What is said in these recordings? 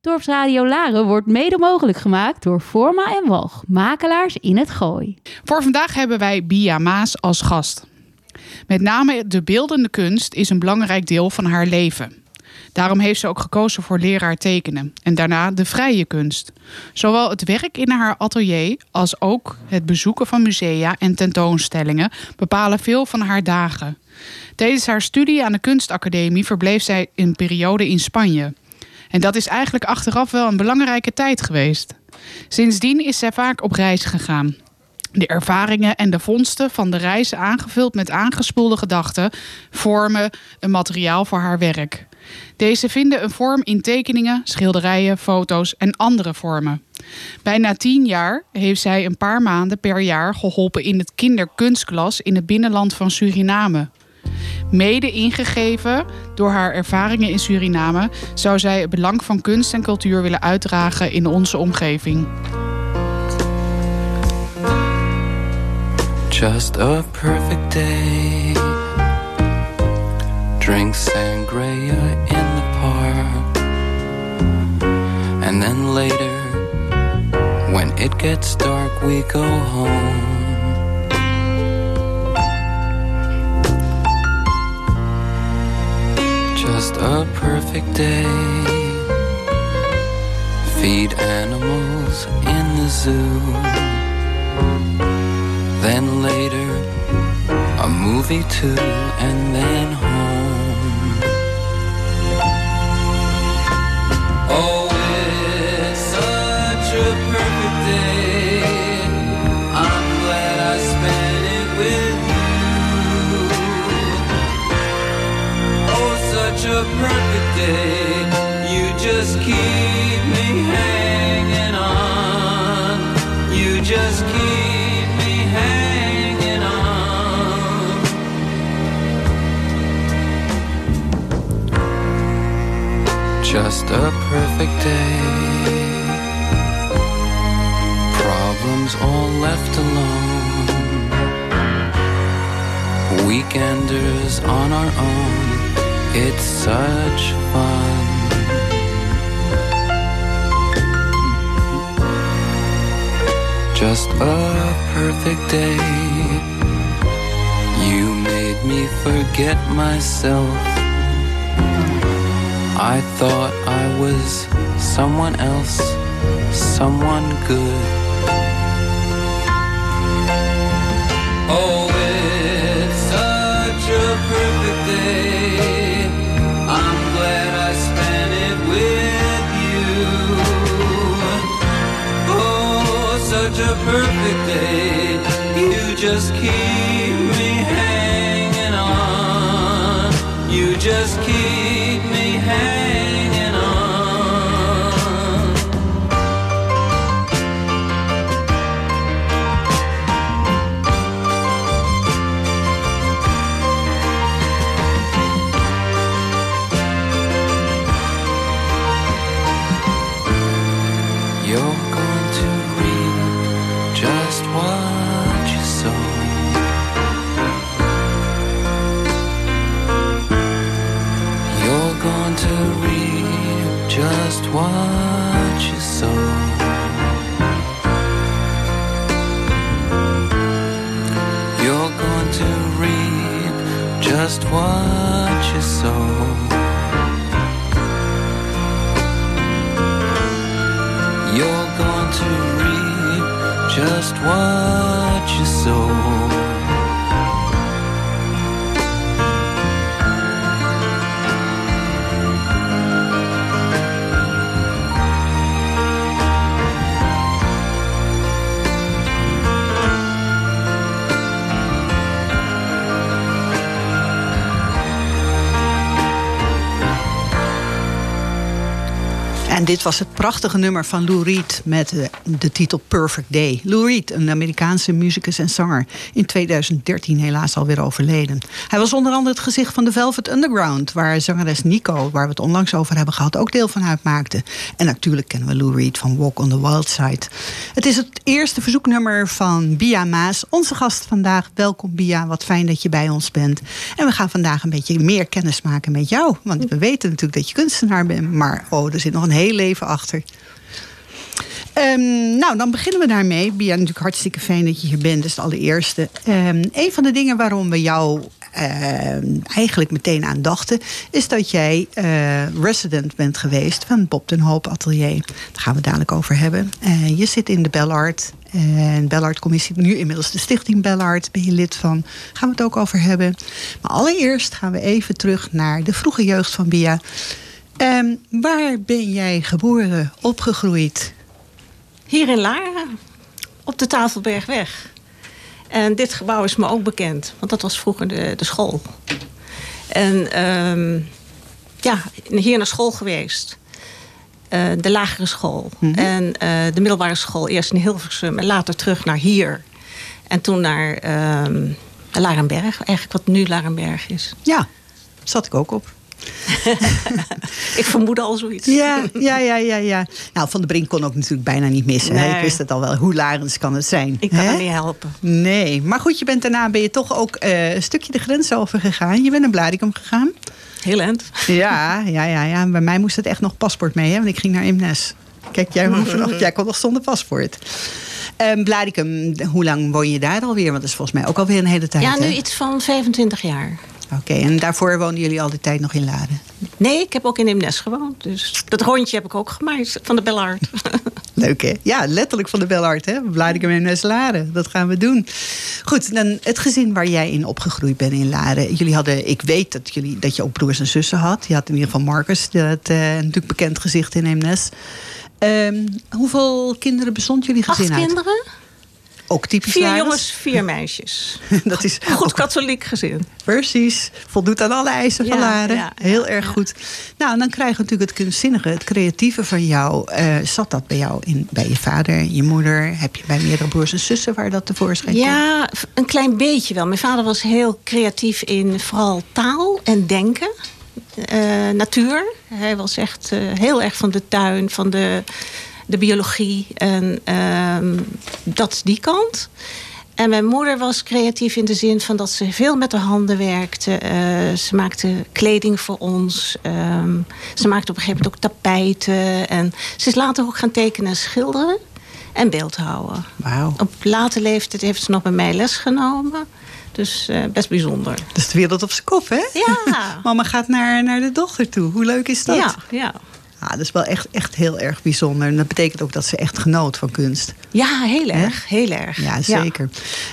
Dorpsradio Laren wordt mede mogelijk gemaakt door Forma en Walg, makelaars in het Gooi. Voor vandaag hebben wij Bia Maas als gast. Met name de beeldende kunst is een belangrijk deel van haar leven. Daarom heeft ze ook gekozen voor leraar tekenen en daarna de vrije kunst. Zowel het werk in haar atelier als ook het bezoeken van musea en tentoonstellingen bepalen veel van haar dagen. Tijdens haar studie aan de kunstacademie verbleef zij een periode in Spanje. En dat is eigenlijk achteraf wel een belangrijke tijd geweest. Sindsdien is zij vaak op reis gegaan. De ervaringen en de vondsten van de reizen aangevuld met aangespoelde gedachten vormen een materiaal voor haar werk. Deze vinden een vorm in tekeningen, schilderijen, foto's en andere vormen. Bijna tien jaar heeft zij een paar maanden per jaar geholpen in het kinderkunstklas in het binnenland van Suriname. Mede ingegeven door haar ervaringen in Suriname zou zij het belang van kunst en cultuur willen uitdragen in onze omgeving. Just a perfect day. Drink sangria in the park. And then later, when it gets dark, we go home. Just a perfect day. Feed animals in the zoo. Then later, a movie too, and then a perfect day. Problems all left alone. Weekenders on our own. It's such fun. Just a perfect day. You made me forget myself. I thought I was someone else, someone good. Oh, it's such a perfect day. I'm glad I spent it with you. Oh, such a perfect day. You just keep just keep me hanging dit was het prachtige nummer van Lou Reed met de, de titel Perfect Day. Lou Reed, een Amerikaanse muzikus en zanger, in 2013 helaas alweer overleden. Hij was onder andere het gezicht van de Velvet Underground, waar zangeres Nico, waar we het onlangs over hebben gehad, ook deel van uitmaakte. En natuurlijk kennen we Lou Reed van Walk on the Wild Side. Het is het eerste verzoeknummer van Bia Maas, onze gast vandaag. Welkom Bia, wat fijn dat je bij ons bent. En we gaan vandaag een beetje meer kennis maken met jou, want we weten natuurlijk dat je kunstenaar bent, maar oh, er zit nog een heel leven achter. Ehm, nou, dan beginnen we daarmee. Bia, natuurlijk hartstikke fijn dat je hier bent. Dat is het allereerste. Um, een van de dingen waarom we jou uh, eigenlijk meteen aan dachten... is dat jij uh, resident bent geweest van Bob den Hoop Atelier. Daar gaan we dadelijk over hebben. Uh, je zit in de Bellart. En Bellart Commissie, nu inmiddels de Stichting Bellart, ben je lid van. Gaan we het ook over hebben. Maar allereerst gaan we even terug naar de vroege jeugd van Bia. Um, waar ben jij geboren, opgegroeid? Hier in Laren, op de Tafelbergweg. En dit gebouw is me ook bekend, want dat was vroeger de, de school. En um, ja, hier naar school geweest. Uh, de lagere school. Mm -hmm. En uh, de middelbare school. Eerst in Hilversum en later terug naar hier. En toen naar um, Larenberg, eigenlijk wat nu Larenberg is. Ja, zat ik ook op. ik vermoedde al zoiets. Ja, ja, ja, ja, ja. Nou, Van de Brink kon ook natuurlijk bijna niet missen. Nee. Ik wist het al wel. Hoe larens kan het zijn? Ik kan er niet helpen. Nee, maar goed, je bent daarna ben je toch ook uh, een stukje de grens over gegaan. Je bent naar Blaricum gegaan. Heel end. Ja, ja, ja, ja. Bij mij moest het echt nog paspoort mee, hè? want ik ging naar Imnes. Kijk, jij, jij kon nog zonder paspoort. Um, Blaricum, hoe lang woon je daar alweer? Want dat is volgens mij ook alweer een hele tijd. Ja, nu hè? iets van 25 jaar. Oké, okay, en daarvoor woonden jullie al die tijd nog in Laren? Nee, ik heb ook in Imnes gewoond. Dus dat rondje heb ik ook gemaakt van de Bellard. Leuk hè? Ja, letterlijk van de Bellard hè? Blaricum Imnes Laren. Dat gaan we doen. Goed, dan het gezin waar jij in opgegroeid bent in Laren. Jullie hadden, ik weet dat, jullie, dat je ook broers en zussen had. Je had in ieder geval Marcus, dat uh, natuurlijk bekend gezicht in Imnes. Um, hoeveel kinderen bestond jullie gezin Acht uit? kinderen. Ook typisch Vier jongens, vier meisjes. dat is Goed katholiek gezin. Precies. Voldoet aan alle eisen van Laren. ja, Heel erg goed. Nou, en dan krijg je natuurlijk het kunstzinnige, het creatieve van jou. Eh, zat dat bij jou in, bij je vader, je moeder? Heb je bij meerdere broers en zussen waar dat tevoorschijn komt? Ja, een klein beetje wel. Mijn vader was heel creatief in vooral taal en denken. Eh, natuur. Hij was echt eh, heel erg van de tuin, van de, de biologie. En ehm, dat is die kant. En mijn moeder was creatief in de zin van dat ze veel met haar handen werkte. Eh, ze maakte kleding voor ons. Ehm, ze maakte op een gegeven moment ook tapijten. En ze is later ook gaan tekenen en schilderen. En beeldhouden. Wauw. Op late leeftijd heeft ze nog bij mij les genomen. Dus eh, best bijzonder. Dat is de wereld op zijn kop, hè? Ja. Mama gaat naar, naar de dochter toe. Hoe leuk is dat? Ja, ja. Ah, dat is wel echt, echt heel erg bijzonder. En dat betekent ook dat ze echt genoot van kunst. ja, heel erg. Heel erg. Ja, zeker.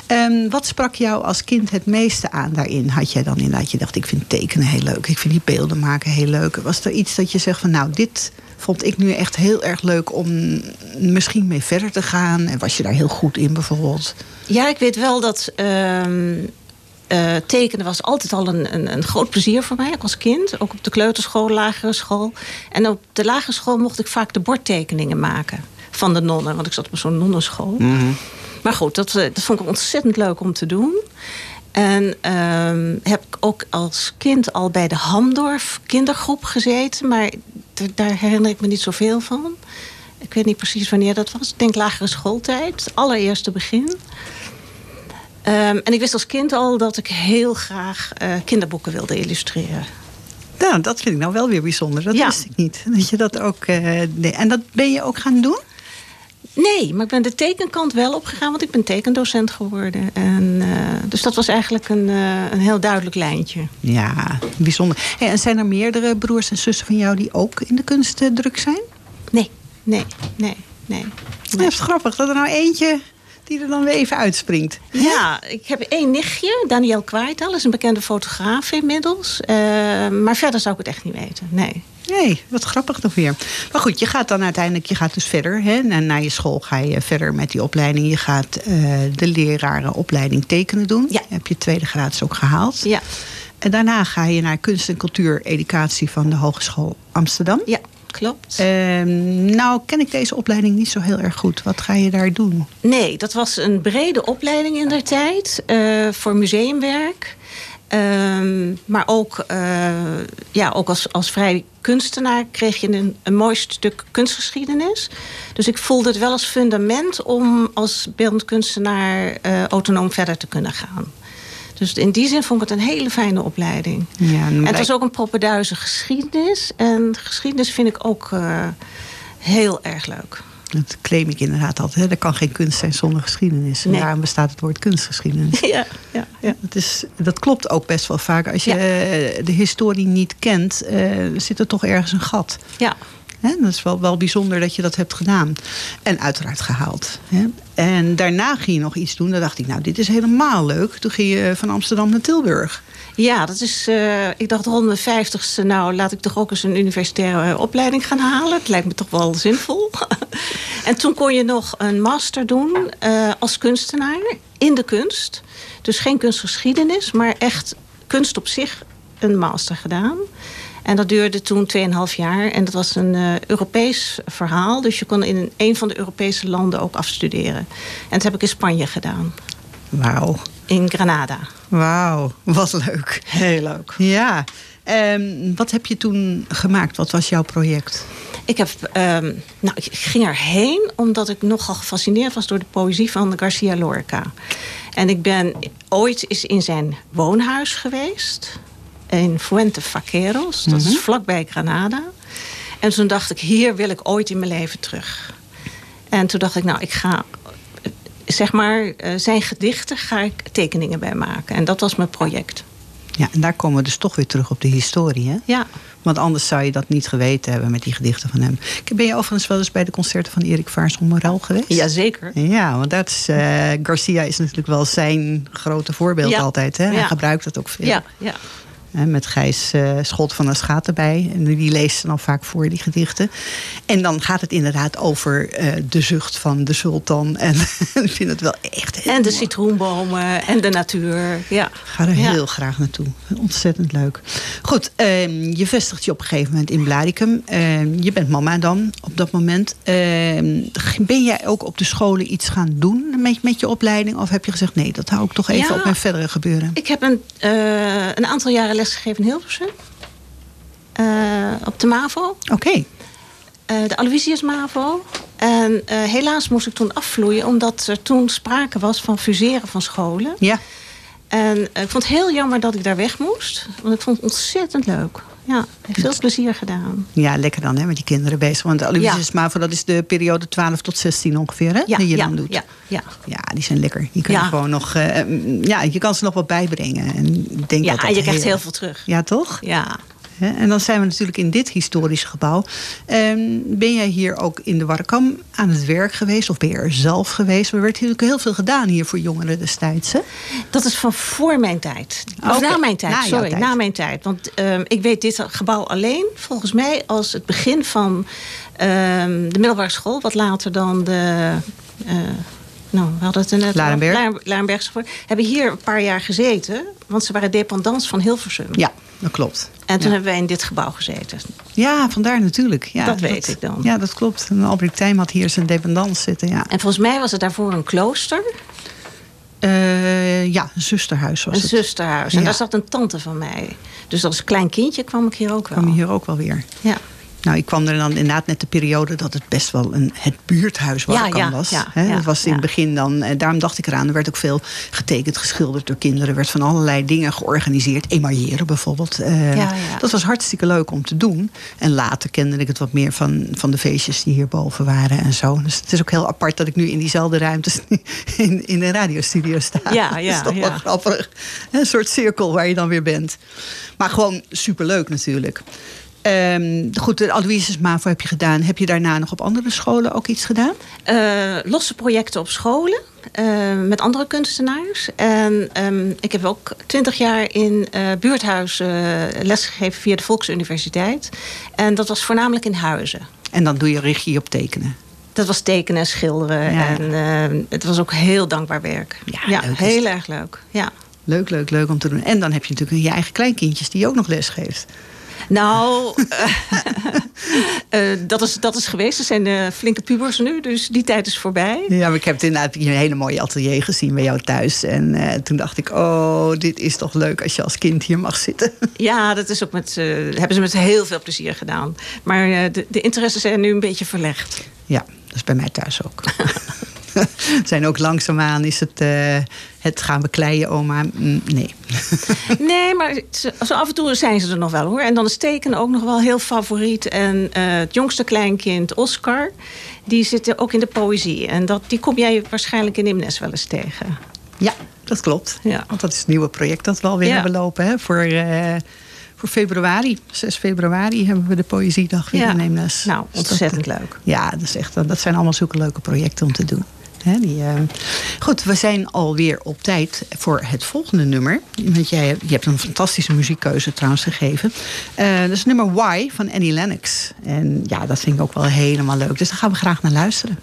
Ehm, wat sprak jou als kind het meeste aan daarin? Had jij dan inderdaad, je dacht, ik vind tekenen heel leuk. Ik vind die beelden maken heel leuk. Was er iets dat je zegt van, nou, dit vond ik nu echt heel erg leuk om misschien mee verder te gaan? En was je daar heel goed in bijvoorbeeld? Ja, ik weet wel dat ehm, eh, tekenen was altijd al een, een, een groot plezier voor mij, als kind. Ook op de kleuterschool, lagere school. En op de lagere school mocht ik vaak de bordtekeningen maken van de nonnen. Want ik zat op zo'n nonnenschool. Maar goed, dat, eh, dat vond ik ontzettend leuk om te doen. En ehm, heb ik ook als kind al bij de Hamdorf kindergroep gezeten. Maar daar herinner ik me niet zoveel van. Ik weet niet precies wanneer dat was. Ik denk lagere schooltijd. Allereerste begin. Ehm, en ik wist als kind al dat ik heel graag eh, kinderboeken wilde illustreren. Nou, dat vind ik nou wel weer bijzonder. Dat Ja. wist ik niet. Dat je dat ook. eh, nee. En dat ben je ook gaan doen? Nee, maar ik ben de tekenkant wel opgegaan, want ik ben tekendocent geworden. En, eh, dus dat was eigenlijk een, een heel duidelijk lijntje. Ja, bijzonder. Hey, en zijn er meerdere broers en zussen van jou die ook in de kunst druk zijn? Nee, nee, nee, nee. Dat is grappig dat er nou eentje die er dan weer even uitspringt. Ja, ik heb één nichtje, Danielle Kwaaital, is een bekende fotograaf inmiddels. Eh, maar verder zou ik het echt niet weten, nee. Nee, wat grappig nog weer. Maar goed, je gaat dan uiteindelijk je gaat dus verder. Hè? Na, na je school ga je verder met die opleiding. Je gaat eh, de lerarenopleiding tekenen doen. Ja. Heb je tweede graads ook gehaald. Ja, En daarna ga je naar kunst- en cultuureducatie van de Hogeschool Amsterdam. ja klopt. Ehm, nou, ken ik deze opleiding niet zo heel erg goed. Wat ga je daar doen? Nee, dat was een brede opleiding in der tijd eh, voor museumwerk. Ehm, maar ook, eh, ja, ook als, als vrij kunstenaar kreeg je een, een mooi stuk kunstgeschiedenis. Dus ik voelde het wel als fundament om als beeldend kunstenaar eh, autonoom verder te kunnen gaan. Dus in die zin vond ik het een hele fijne opleiding. Ja, en het was ook een proppenduize geschiedenis. En geschiedenis vind ik ook eh, heel erg leuk. Dat claim ik inderdaad altijd. Hè. Er kan geen kunst zijn zonder geschiedenis. En Nee. daarom bestaat het woord kunstgeschiedenis. Ja, ja, ja. Dat, is, dat klopt ook best wel vaak. Als je Ja. eh, de historie niet kent, eh, zit er toch ergens een gat. ja. Dat is wel, wel bijzonder dat je dat hebt gedaan. En uiteraard gehaald. En daarna ging je nog iets doen. Dan dacht ik, nou, dit is helemaal leuk. Toen ging je van Amsterdam naar Tilburg. Ja, dat is. eh, ik dacht rond mijn vijftigste, nou laat ik toch ook eens een universitaire eh, opleiding gaan halen. Het lijkt me toch wel zinvol. en toen kon je nog een master doen eh, als kunstenaar in de kunst. Dus geen kunstgeschiedenis, maar echt kunst op zich een master gedaan. En dat duurde toen 2,5 jaar. En dat was een eh, Europees verhaal. Dus je kon in een van de Europese landen ook afstuderen. En dat heb ik in Spanje gedaan. Wauw. In Granada. Wauw, wat leuk. Heel leuk. Ja. En wat heb je toen gemaakt? Wat was jouw project? Ik, heb, ehm, nou, ik ging erheen omdat ik nogal gefascineerd was door de poëzie van Garcia Lorca. En ik ben ooit eens in zijn woonhuis geweest. In Fuente Vaqueros. Dat is vlakbij Granada. En toen dacht ik, hier wil ik ooit in mijn leven terug. En toen dacht ik, nou, ik ga... Zeg maar, eh, zijn gedichten ga ik tekeningen bij maken. En dat was mijn project. Ja, en daar komen we dus toch weer terug op de historie. Hè? Ja, Want anders zou je dat niet geweten hebben met die gedichten van hem. Ben je overigens wel eens bij de concerten van Erik Vaars Morel geweest? jazeker. Ja, want dat is, eh, Garcia is natuurlijk wel zijn grote voorbeeld Ja. altijd. Hè? Hij Ja. gebruikt dat ook veel. Ja, ja. Met Gijs eh, Schot van der Schaat erbij. En die leest dan vaak voor, die gedichten. En dan gaat het inderdaad over eh, de zucht van de sultan. En ik vind het wel echt heel En de mooi. citroenbomen en de natuur. Ja. Ik ga er Ja. heel graag naartoe. Ontzettend leuk. Goed, ehm, je vestigt je op een gegeven moment in Blaricum. Ehm, je bent mama dan op dat moment. Ehm, ben jij ook op de scholen iets gaan doen met, met je opleiding? Of heb je gezegd, nee, dat hou ik toch even Ja. op mijn verdere gebeuren? Ik heb een, eh, een aantal jaren lesgegeven in Hilversum. Eh, op de MAVO. Oké, eh, de Aloysius MAVO. En eh, helaas moest ik toen afvloeien... omdat er toen sprake was van fuseren van scholen. ja. En ik vond het heel jammer dat ik daar weg moest. Want ik vond het ontzettend leuk. Ja, heb veel plezier gedaan. Ja, lekker dan, hè, met die kinderen bezig. Want Aloysius Ja. MAVO, dat is de periode 12 tot 16 ongeveer, hè? Ja, die je ja, dan doet. ja, ja. Ja, die zijn lekker. Die gewoon nog... eh, mm, ja, je kan ze nog wat bijbrengen. En ik denk Ja, dat dat en je krijgt heel veel terug. Ja, toch? Ja. En dan zijn we natuurlijk in dit historische gebouw. Ehm, ben jij hier ook in de Warkam aan het werk geweest? Of ben je er zelf geweest? Er werd natuurlijk heel veel gedaan hier voor jongeren destijds. Hè? Dat is van voor mijn tijd. Of na mijn tijd, na sorry. tijd. Na mijn tijd. Want ehm, ik weet dit gebouw alleen, volgens mij, als het begin van ehm, de middelbare school. Wat later dan de... eh, nou, we hadden het er net. Larenberg. Hebben hier een paar jaar gezeten. Want ze waren dependants van Hilversum. Ja, dat klopt. En toen ja. hebben wij in dit gebouw gezeten. Ja, vandaar natuurlijk. Ja, Dat weet ik dan. Ja, dat klopt. En Albrecht Tijm had hier zijn dependance zitten. Ja, En volgens mij was het daarvoor een klooster. Eh, ja een zusterhuis was Een het. zusterhuis. En Ja. daar zat een tante van mij. Dus als klein kindje kwam ik hier ook wel. kwam je hier ook wel weer. Ja. Nou, ik kwam er dan inderdaad net de periode dat het best wel een, het buurthuis Ja, Warkam ja, was. ja, ja, dat was in ja. het begin dan, eh, daarom dacht ik eraan, er werd ook veel getekend, geschilderd door kinderen. Er werd van allerlei dingen georganiseerd. Emailleren bijvoorbeeld. Ja, ja. Dat was hartstikke leuk om te doen. En later kende ik het wat meer van, van de feestjes die hierboven waren en zo. Dus het is ook heel apart dat ik nu in diezelfde ruimtes in, in een radiostudio sta. Ja, dat is ja, toch wel ja. grappig. Een soort cirkel waar je dan weer bent. Maar gewoon superleuk natuurlijk. Ehm, goed, de Aloysius MAVO heb je gedaan. Heb je daarna nog op andere scholen ook iets gedaan? Eh, losse projecten op scholen eh, met andere kunstenaars. En ehm, ik heb ook twintig jaar in eh buurthuis lesgegeven via de Volksuniversiteit. En dat was voornamelijk in huizen. En dan doe je regie op tekenen. Dat was tekenen en schilderen. Ja. En eh, het was ook heel dankbaar werk. Ja, is heel erg leuk. Ja. Leuk, leuk, leuk om te doen. En dan heb je natuurlijk je eigen kleinkindjes die je ook nog les geeft. Nou, eh, eh, dat, is, dat is geweest. Ze zijn eh, flinke pubers nu, dus die tijd is voorbij. Ja, maar ik heb het inderdaad een hele mooie atelier gezien bij jou thuis. En toen dacht ik, oh, dit is toch leuk als je als kind hier mag zitten. Ja, dat is ook met, hebben ze met heel veel plezier gedaan. Maar de, de interesses zijn nu een beetje verlegd. Ja, dat is bij mij thuis ook. zijn ook langzaamaan is het, uh, het gaan bekleien, oma. Mm, nee. nee, maar zo af en toe zijn ze er nog wel hoor. En dan is tekenen ook nog wel heel favoriet. En uh, het jongste kleinkind, Oscar, die zit ook in de poëzie. En dat, die kom jij waarschijnlijk in Imnes wel eens tegen. Ja, dat klopt. Ja. Want dat is het nieuwe project dat we alweer ja. hebben lopen hè, voor... Uh, voor februari, 6 februari, hebben we de Poëziedag weer ja. in Eemnes. Nou, ontzettend leuk. Ja, dat, is echt, dat zijn allemaal zulke leuke projecten om te doen. Die, uh... Goed, we zijn alweer op tijd voor het volgende nummer. Want jij je hebt een fantastische muziekkeuze trouwens gegeven. Uh, dat is nummer Y van Annie Lennox. En ja, dat vind ik ook wel helemaal leuk. Dus daar gaan we graag naar luisteren.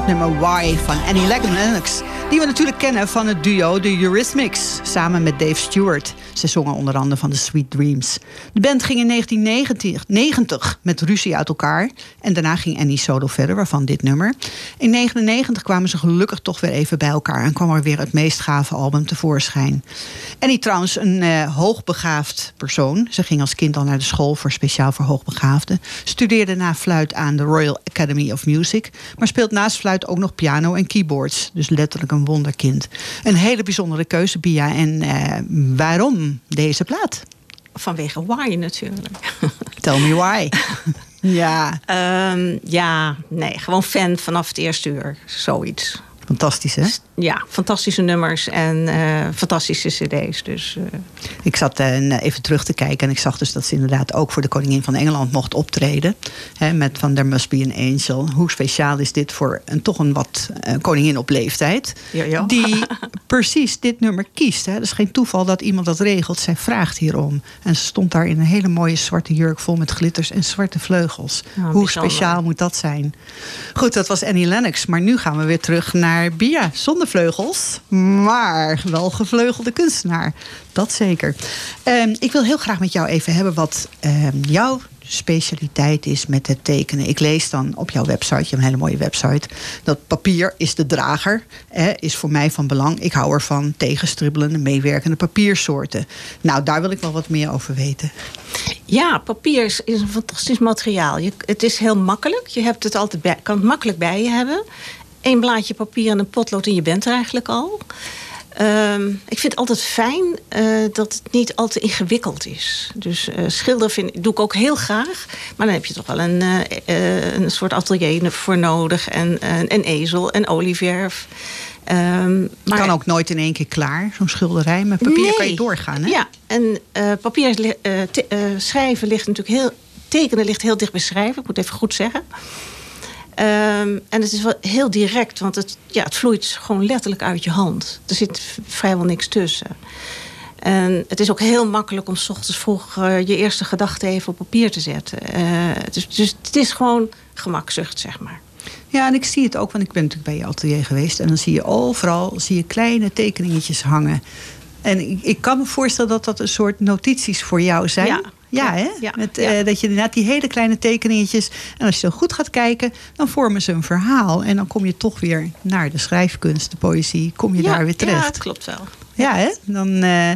Het nummer Why van Annie Lennox. Die we natuurlijk kennen van het duo The Eurythmics. Samen met Dave Stewart. Ze zongen onder andere van The Sweet Dreams. De band ging in 1990 met ruzie uit elkaar. En daarna ging Annie solo verder, waarvan dit nummer. In 1999 kwamen ze gelukkig toch weer even bij elkaar. En kwam er weer het meest gave album tevoorschijn. Annie trouwens een uh, hoogbegaafd persoon. Ze ging als kind al naar de school voor speciaal voor hoogbegaafden. Studeerde na fluit aan de Royal Academy of Music. Maar speelt naast fluit ook nog piano en keyboards. Dus letterlijk een wonderkind. Een hele bijzondere keuze, Bia. En uh, waarom deze plaat? Vanwege Why natuurlijk. Tell me why. ja. Um, ja, nee, gewoon fan vanaf het eerste uur. Zoiets. Fantastisch, hè? Ja, fantastische nummers en uh, fantastische cd's. Dus, uh... Ik zat uh, even terug te kijken en ik zag dus dat ze inderdaad ook voor de koningin van Engeland mocht optreden. Hè, met van There Must Be an Angel. Hoe speciaal is dit voor een, toch een wat koningin op leeftijd. Ja, ja. Die precies dit nummer kiest. Het is geen toeval dat iemand dat regelt. Zij vraagt hierom. En ze stond daar in een hele mooie zwarte jurk vol met glitters en zwarte vleugels. Oh, Hoe bijzonder. speciaal moet dat zijn? Goed, dat was Annie Lennox. Maar nu gaan we weer terug naar Bia. Zonder vleugels, maar wel gevleugelde kunstenaar. Dat zeker. Um, ik wil heel graag met jou even hebben wat um, jouw specialiteit is met het tekenen. Ik lees dan op jouw website, je hebt een hele mooie website, dat papier is de drager, hè, is voor mij van belang. Ik hou ervan tegenstribbelende, meewerkende papiersoorten. Nou, daar wil ik wel wat meer over weten. Ja, papier is, is een fantastisch materiaal. Je, het is heel makkelijk. Je hebt het altijd bij, kan het makkelijk bij je hebben. Eén blaadje papier en een potlood en je bent er eigenlijk al. Um, ik vind het altijd fijn uh, dat het niet al te ingewikkeld is. Dus uh, schilderen vind, doe ik ook heel graag. Maar dan heb je toch wel een, uh, een soort atelier voor nodig. En een ezel en olieverf. Um, maar... kan ook nooit in één keer klaar, zo'n schilderij. Met papier nee. kan je doorgaan, hè? Ja, en papier schrijven ligt natuurlijk heel... Tekenen ligt heel dicht bij schrijven, ik moet even goed zeggen. Um, en het is wel heel direct, want het, ja, het vloeit gewoon letterlijk uit je hand. Er zit vrijwel niks tussen. En het is ook heel makkelijk om s ochtends vroeg uh, je eerste gedachten even op papier te zetten. Uh, dus, dus het is gewoon gemakzucht, zeg maar. Ja, en ik zie het ook, want ik ben natuurlijk bij je atelier geweest. En dan zie je overal zie je kleine tekeningetjes hangen. En ik, ik kan me voorstellen dat dat een soort notities voor jou zijn. Ja. Ja, hè? Ja, Met, ja. uh, dat je inderdaad die hele kleine tekeningetjes... en als je dan goed gaat kijken, dan vormen ze een verhaal. En dan kom je toch weer naar de schrijfkunst, de poëzie... kom je ja, daar weer terecht. Ja, dat klopt wel. Ja, hè? Dan, uh,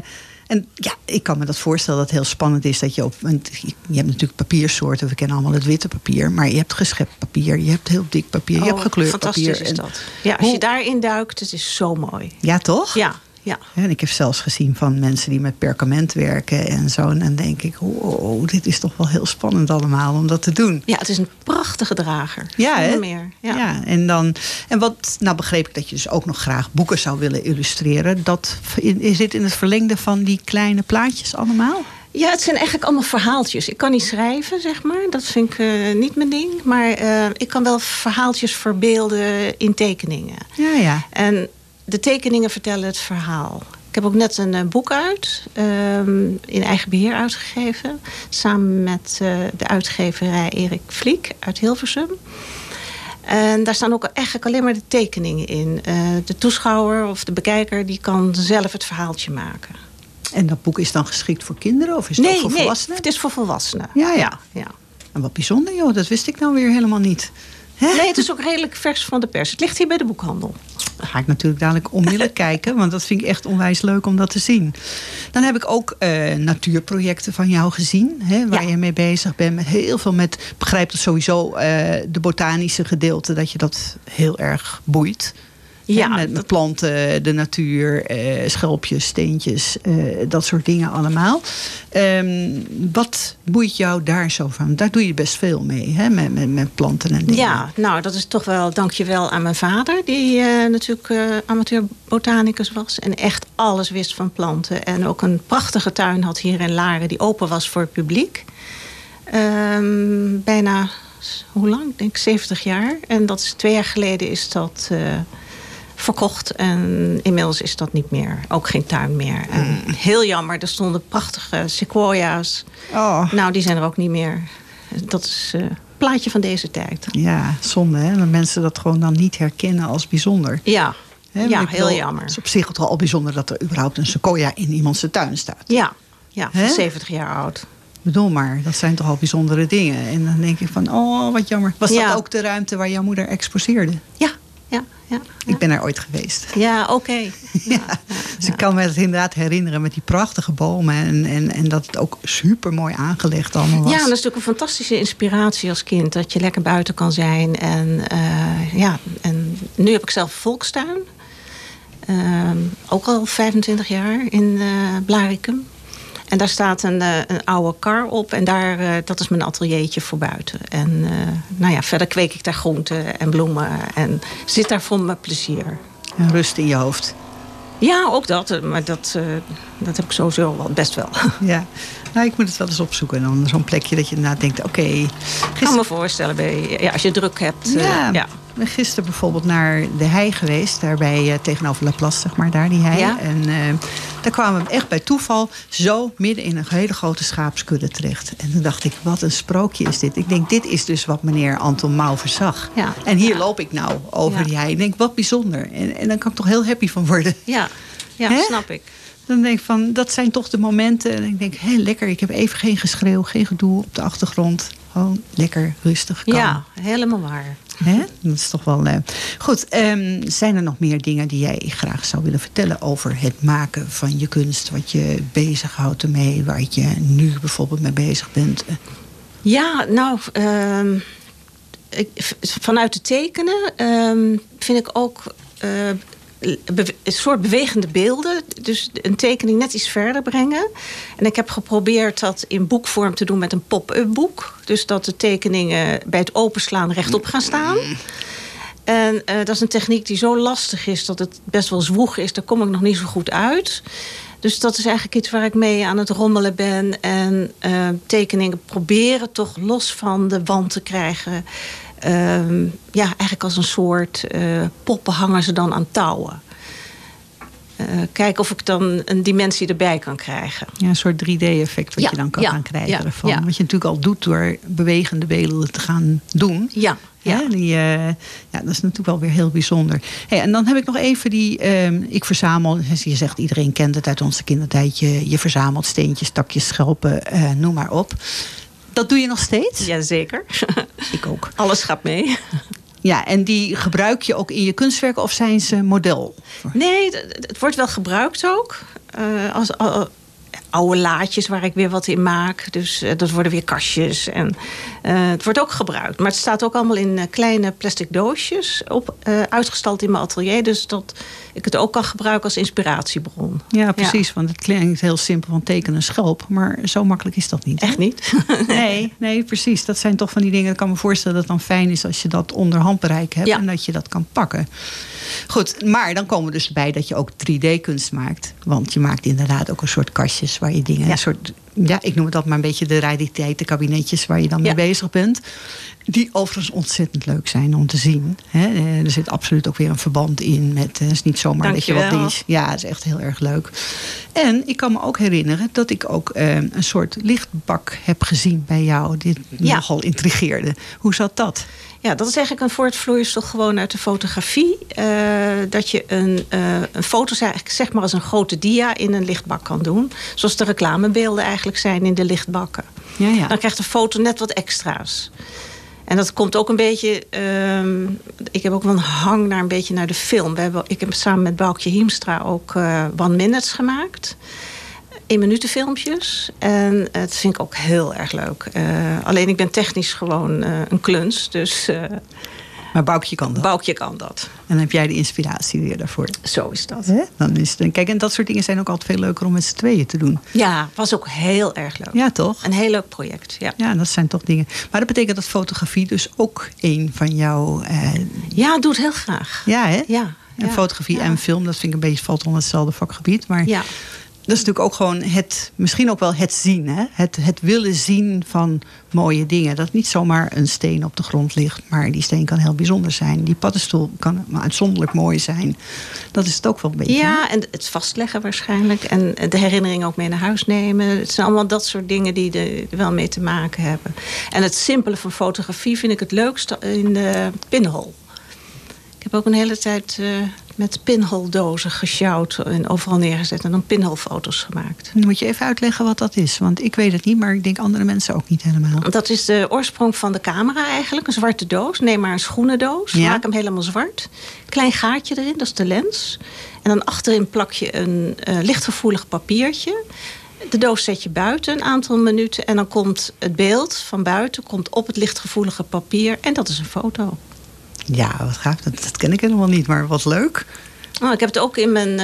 en ja, ik kan me dat voorstellen dat het heel spannend is... dat je op... Want je hebt natuurlijk papiersoorten, we kennen allemaal het witte papier... maar je hebt geschept papier, je hebt heel dik papier... je oh, hebt gekleurd fantastisch papier. is en- dat. Ja, als je daarin duikt, het is zo mooi. Ja, toch? Ja, ja. En ik heb zelfs gezien van mensen die met perkament werken en zo. En dan denk ik, wow, dit is toch wel heel spannend allemaal om dat te doen. ja, het is een prachtige drager. Ja, hè? meer. Ja. Ja. en dan. En wat, nou begreep ik dat je dus ook nog graag boeken zou willen illustreren. Dat in- zit in het verlengde van die kleine plaatjes allemaal. Ja, het zijn eigenlijk allemaal verhaaltjes. Ik kan niet schrijven, zeg maar. Dat vind ik eh, niet mijn ding. Maar eh, ik kan wel verhaaltjes verbeelden in tekeningen. Ja, ja. En de tekeningen vertellen het verhaal. Ik heb ook net een eh, boek uit, ehm, in eigen beheer uitgegeven. Samen met eh, de uitgeverij Erik Vliek uit Hilversum. En daar staan ook eigenlijk alleen maar de tekeningen in. Eh, de toeschouwer of de bekijker die kan zelf het verhaaltje maken. En dat boek is dan geschikt voor kinderen of is het Nee, voor nee, volwassenen? het is voor volwassenen. Ja, ja. ja. En wat bijzonder, joh, dat wist ik nou weer helemaal niet. Hè? Nee, het is ook redelijk vers van de pers. Het ligt hier bij de boekhandel. Dan ga ik natuurlijk dadelijk onmiddellijk kijken, want dat vind ik echt onwijs leuk om dat te zien. Dan heb ik ook eh, natuurprojecten van jou gezien, hè, waar Ja. je mee bezig bent. Met heel veel met, begrijp dat sowieso eh, de botanische gedeelte, dat je dat heel erg boeit. Ja, Hè, met, planten, de natuur, eh, schelpjes, steentjes, eh, dat soort dingen allemaal. Ehm, wat boeit jou daar zo van? Daar doe je best veel mee, hè? Met, met, met planten en dingen. Ja, nou, dat is toch wel dankjewel aan mijn vader, die eh, natuurlijk eh amateur-botanicus was en echt alles wist van planten. En ook een prachtige tuin had hier in Laren, die open was voor het publiek. Ehm, bijna, hoe lang? Ik denk 70 jaar. En dat is twee jaar geleden is dat eh, verkocht. En inmiddels is dat niet meer. Ook geen tuin meer. En heel jammer, er stonden prachtige sequoia's. Oh, Nou, die zijn er ook niet meer. dat is uh, plaatje van deze tijd. Ja, zonde hè, dat mensen dat gewoon dan niet herkennen als bijzonder. Ja, ja heel jammer. Het is op zich toch al bijzonder dat er überhaupt een sequoia in iemands tuin staat. Ja, ja van Hè? 70 jaar oud. Ik bedoel maar, dat zijn toch al bijzondere dingen. En dan denk ik van, oh wat jammer. Was Ja. dat ook de ruimte waar jouw moeder exposeerde? Ja, ja, ja. Ik ben er ooit geweest. Ja, oké. Ja. Dus ik kan me het inderdaad herinneren met die prachtige bomen. En, en, en dat het ook super mooi aangelegd allemaal was. Ja, dat is natuurlijk een fantastische inspiratie als kind. Dat je lekker buiten kan zijn. En, eh, ja, en nu heb ik zelf volkstuin. Ehm, ook al 25 jaar in eh Blaricum. En daar staat een, eh, een oude kar op. En daar, eh, dat is mijn ateliertje voor buiten. En eh, nou ja, verder kweek ik daar groenten en bloemen. En zit daar voor mijn plezier. En rust in je hoofd. Ja, ook dat. Maar dat, dat heb ik sowieso wel best wel. Ja. Nou, ik moet het wel eens opzoeken. Dan zo'n plekje dat je inderdaad denkt, oké. Ik kan me voorstellen, bij, ja, als je druk hebt. Ja, ben gisteren bijvoorbeeld naar de hei geweest. Daar bij, eh, tegenover La Place, zeg maar, daar die hei. Ja. En daar kwamen we echt bij toeval zo midden in een hele grote schaapskudde terecht. En toen dacht ik, wat een sprookje is dit. Ik denk, dit is dus wat meneer Anton Mauver zag. Ja. En hier Ja. loop ik nou over Ja. die hei. Ik denk, wat bijzonder. En, en dan kan ik toch heel happy van worden. Ja, ja snap ik. Dan denk ik van, dat zijn toch de momenten. En ik denk, hé, lekker. Ik heb even geen geschreeuw, geen gedoe op de achtergrond. Gewoon lekker, rustig, kalm. Ja, helemaal waar. Dat is toch wel. eh, Goed, ehm, zijn er nog meer dingen die jij graag zou willen vertellen over het maken van je kunst? Wat je bezighoudt ermee, waar je nu bijvoorbeeld mee bezig bent? Ja, nou, ehm, vanuit het tekenen ehm, vind ik ook eh, een soort bewegende beelden. Dus een tekening net iets verder brengen. En ik heb geprobeerd dat in boekvorm te doen met een pop-up boek. Dus dat de tekeningen bij het openslaan rechtop gaan staan. En eh, dat is een techniek die zo lastig is dat het best wel zwoeg is. Daar kom ik nog niet zo goed uit. Dus dat is eigenlijk iets waar ik mee aan het rommelen ben. En eh, tekeningen proberen toch los van de wand te krijgen. Ehm, ja, eigenlijk als een soort eh, poppen hangen ze dan aan touwen. Eh, kijken of ik dan een dimensie erbij kan krijgen. Ja, een soort 3D-effect wat Ja, je dan kan ja, gaan krijgen ja, ervan. Wat je natuurlijk al doet door bewegende beelden te gaan doen. Ja, ja. Die, eh, ja, dat is natuurlijk wel weer heel bijzonder. Hey, en dan heb ik nog even die. ehm, ik verzamel. Je zegt iedereen kent het uit onze kindertijd. Je, je verzamelt steentjes, takjes, schelpen, noem maar op. Dat doe je nog steeds? Jazeker. Ik ook. Alles gaat mee. Ja, en die gebruik je ook in je kunstwerken of zijn ze model? Nee, het wordt wel gebruikt ook. Eh, als, al- oude laadjes waar ik weer wat in maak. Dus eh, dat worden weer kastjes. En, eh, het wordt ook gebruikt. Maar het staat ook allemaal in eh, kleine plastic doosjes. Op, uitgestald in mijn atelier. Dus dat ik het ook kan gebruiken als inspiratiebron. Ja, precies. Want het klinkt heel simpel van tekenen een schelp. Maar zo makkelijk is dat niet. hè? Echt niet? Nee, nee, precies. Dat zijn toch van die dingen. Ik kan me voorstellen dat het dan fijn is als je dat onder handbereik hebt Ja. en dat je dat kan pakken. Goed, maar dan komen we dus bij dat je ook 3D-kunst maakt. Want je maakt inderdaad ook een soort kastjes waar je dingen, Ja. een soort, ja, ik noem het dat maar een beetje de rariteitenkabinetjes waar je dan mee Ja. bezig bent. Die overigens ontzettend leuk zijn om te zien. Eh, Er zit absoluut ook weer een verband in met, eh, het is niet zomaar dat je wat dingen ja, het is echt heel erg leuk. En ik kan me ook herinneren dat ik ook eh, een soort lichtbak heb gezien bij jou. Dit Ja. nogal intrigeerde. Hoe zat dat? Ja, dat is eigenlijk een voortvloeisel gewoon uit de fotografie. Eh, dat je een, eh, een foto zeg, zeg maar als een grote dia in een lichtbak kan doen. Zoals de reclamebeelden eigenlijk zijn in de lichtbakken. Ja, ja. Dan krijgt de foto net wat extra's. En dat komt ook een beetje. ehm, ik heb ook wel een hang naar een beetje naar de film. We hebben, ik heb samen met Boukje Hiemstra ook eh One Minutes gemaakt. In minuten filmpjes. En het vind ik ook heel erg leuk. Eh, alleen ik ben technisch gewoon eh, een kluns. Dus eh Maar Boukje kan dat. Boukje kan dat. En heb jij de inspiratie weer daarvoor. Zo is dat. Hè? Dan is het, kijk, en dat soort dingen zijn ook altijd veel leuker om met z'n tweeën te doen. Ja, was ook heel erg leuk. Ja, toch? Een heel leuk project. Ja, Ja, dat zijn toch dingen. Maar dat betekent dat fotografie dus ook een van jouw... eh, ja doe het heel graag. ja, hè? Ja, En ja, fotografie ja. en film, dat vind ik een beetje valt onder hetzelfde vakgebied. Maar Ja. Dat is natuurlijk ook gewoon het, misschien ook wel het zien. Hè? Het, het willen zien van mooie dingen. Dat niet zomaar een steen op de grond ligt, maar die steen kan heel bijzonder zijn. Die paddenstoel kan uitzonderlijk mooi zijn. Dat is het ook wel een beetje. Ja, en het vastleggen waarschijnlijk. En de herinnering ook mee naar huis nemen. Het zijn allemaal dat soort dingen die er wel mee te maken hebben. En het simpele van fotografie vind ik het leukste in de pinhole. Ik heb ook een hele tijd uh, met pinholdozen gesjouwd en overal neergezet en dan pinholfoto's gemaakt. Dan moet je even uitleggen wat dat is, want ik weet het niet, maar ik denk andere mensen ook niet helemaal. Dat is de oorsprong van de camera eigenlijk, een zwarte doos. Neem maar een schoenendoos, ja. maak hem helemaal zwart. Klein gaatje erin, dat is de lens. En dan achterin plak je een uh, lichtgevoelig papiertje. De doos zet je buiten een aantal minuten en dan komt het beeld van buiten komt op het lichtgevoelige papier en dat is een foto. Ja, wat gaaf. Dat, dat ken ik helemaal niet, maar wat leuk. Oh, ik heb het ook in mijn